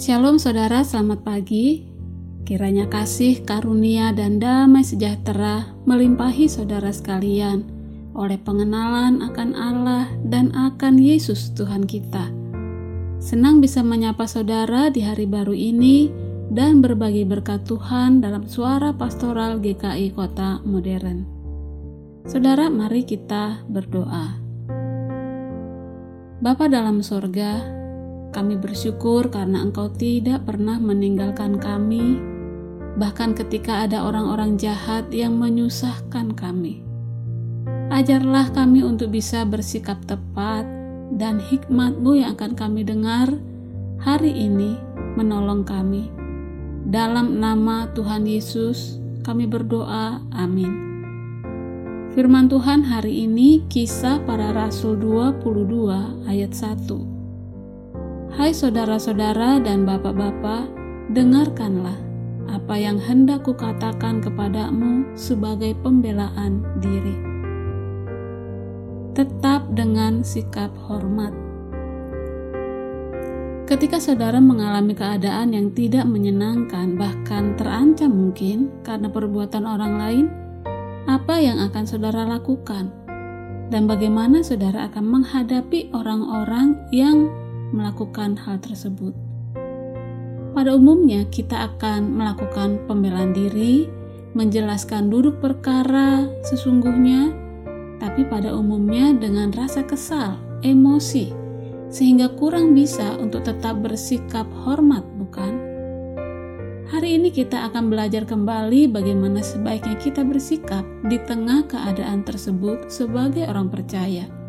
Shalom saudara, selamat pagi. Kiranya kasih, karunia, dan damai sejahtera melimpahi saudara sekalian oleh pengenalan akan Allah dan akan Yesus Tuhan kita. Senang bisa menyapa saudara di hari baru ini dan berbagi berkat Tuhan dalam suara pastoral GKI Kota Modern. Saudara, mari kita berdoa. Bapa dalam sorga, kami bersyukur karena Engkau tidak pernah meninggalkan kami, bahkan ketika ada orang-orang jahat yang menyusahkan kami. Ajarlah kami untuk bisa bersikap tepat dan hikmat-Mu yang akan kami dengar hari ini menolong kami. Dalam nama Tuhan Yesus, kami berdoa. Amin. Firman Tuhan hari ini kisah para rasul 22 ayat 1. Hai saudara-saudara dan bapak-bapak, dengarkanlah apa yang hendak kukatakan kepadamu sebagai pembelaan diri. Tetap dengan sikap hormat. Ketika saudara mengalami keadaan yang tidak menyenangkan, bahkan terancam mungkin karena perbuatan orang lain, apa yang akan saudara lakukan? Dan bagaimana saudara akan menghadapi orang-orang yang melakukan hal tersebut. Pada umumnya, kita akan melakukan pembelaan diri, menjelaskan duduk perkara sesungguhnya, tapi pada umumnya dengan rasa kesal, emosi, sehingga kurang bisa untuk tetap bersikap hormat, bukan? Hari ini kita akan belajar kembali bagaimana sebaiknya kita bersikap di tengah keadaan tersebut sebagai orang percaya.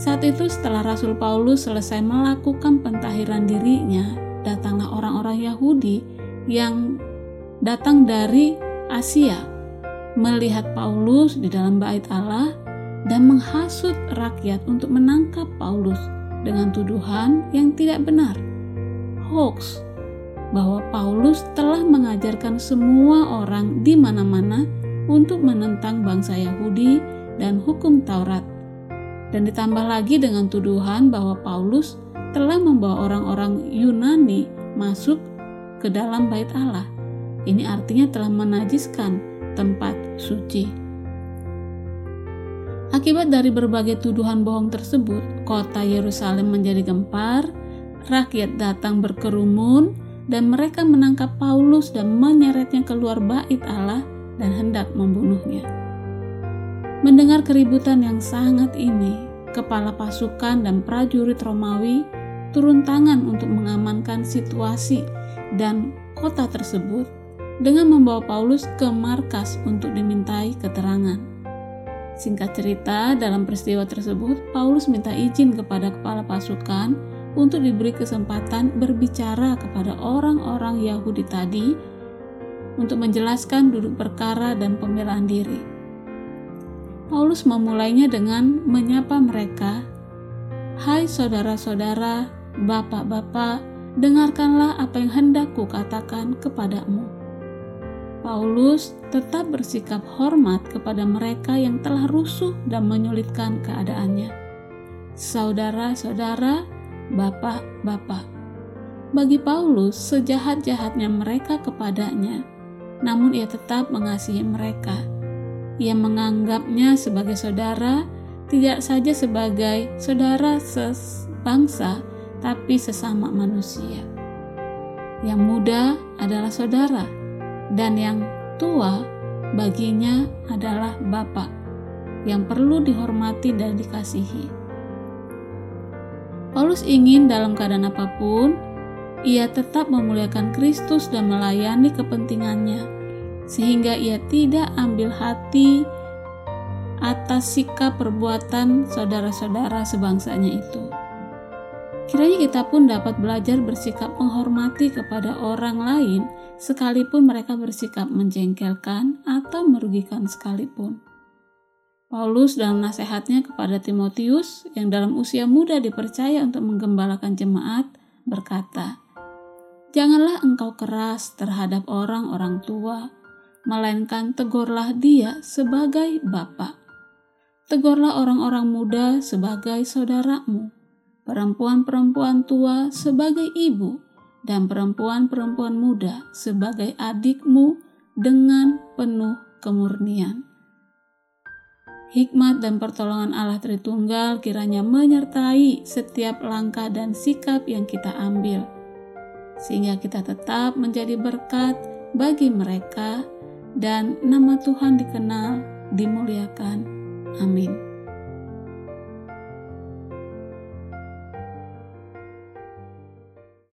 Saat itu setelah Rasul Paulus selesai melakukan pentahiran dirinya, datanglah orang-orang Yahudi yang datang dari Asia melihat Paulus di dalam bait Allah dan menghasut rakyat untuk menangkap Paulus dengan tuduhan yang tidak benar. Hoax bahwa Paulus telah mengajarkan semua orang di mana-mana untuk menentang bangsa Yahudi dan hukum Taurat dan ditambah lagi dengan tuduhan bahwa Paulus telah membawa orang-orang Yunani masuk ke dalam bait Allah. Ini artinya telah menajiskan tempat suci. Akibat dari berbagai tuduhan bohong tersebut, kota Yerusalem menjadi gempar, rakyat datang berkerumun, dan mereka menangkap Paulus dan menyeretnya keluar bait Allah dan hendak membunuhnya. Mendengar keributan yang sangat ini, kepala pasukan dan prajurit Romawi turun tangan untuk mengamankan situasi dan kota tersebut dengan membawa Paulus ke markas untuk dimintai keterangan. Singkat cerita, dalam peristiwa tersebut, Paulus minta izin kepada kepala pasukan untuk diberi kesempatan berbicara kepada orang-orang Yahudi tadi untuk menjelaskan duduk perkara dan pembelaan diri. Paulus memulainya dengan menyapa mereka, "Hai saudara-saudara, bapak-bapak, dengarkanlah apa yang hendak kukatakan kepadamu." Paulus tetap bersikap hormat kepada mereka yang telah rusuh dan menyulitkan keadaannya. Saudara-saudara, bapak-bapak, bagi Paulus sejahat-jahatnya mereka kepadanya, namun ia tetap mengasihi mereka ia menganggapnya sebagai saudara, tidak saja sebagai saudara sebangsa, tapi sesama manusia. Yang muda adalah saudara, dan yang tua baginya adalah bapak yang perlu dihormati dan dikasihi. Paulus ingin dalam keadaan apa pun, ia tetap memuliakan Kristus dan melayani kepentingannya sehingga ia tidak ambil hati atas sikap perbuatan saudara-saudara sebangsanya itu. Kiranya kita pun dapat belajar bersikap menghormati kepada orang lain, sekalipun mereka bersikap menjengkelkan atau merugikan sekalipun. Paulus dalam nasihatnya kepada Timotius yang dalam usia muda dipercaya untuk menggembalakan jemaat berkata, Janganlah engkau keras terhadap orang-orang tua, melainkan tegurlah dia sebagai bapak. Tegurlah orang-orang muda sebagai saudaramu, perempuan-perempuan tua sebagai ibu, dan perempuan-perempuan muda sebagai adikmu dengan penuh kemurnian. Hikmat dan pertolongan Allah Tritunggal kiranya menyertai setiap langkah dan sikap yang kita ambil, sehingga kita tetap menjadi berkat bagi mereka dan nama Tuhan dikenal, dimuliakan. Amin.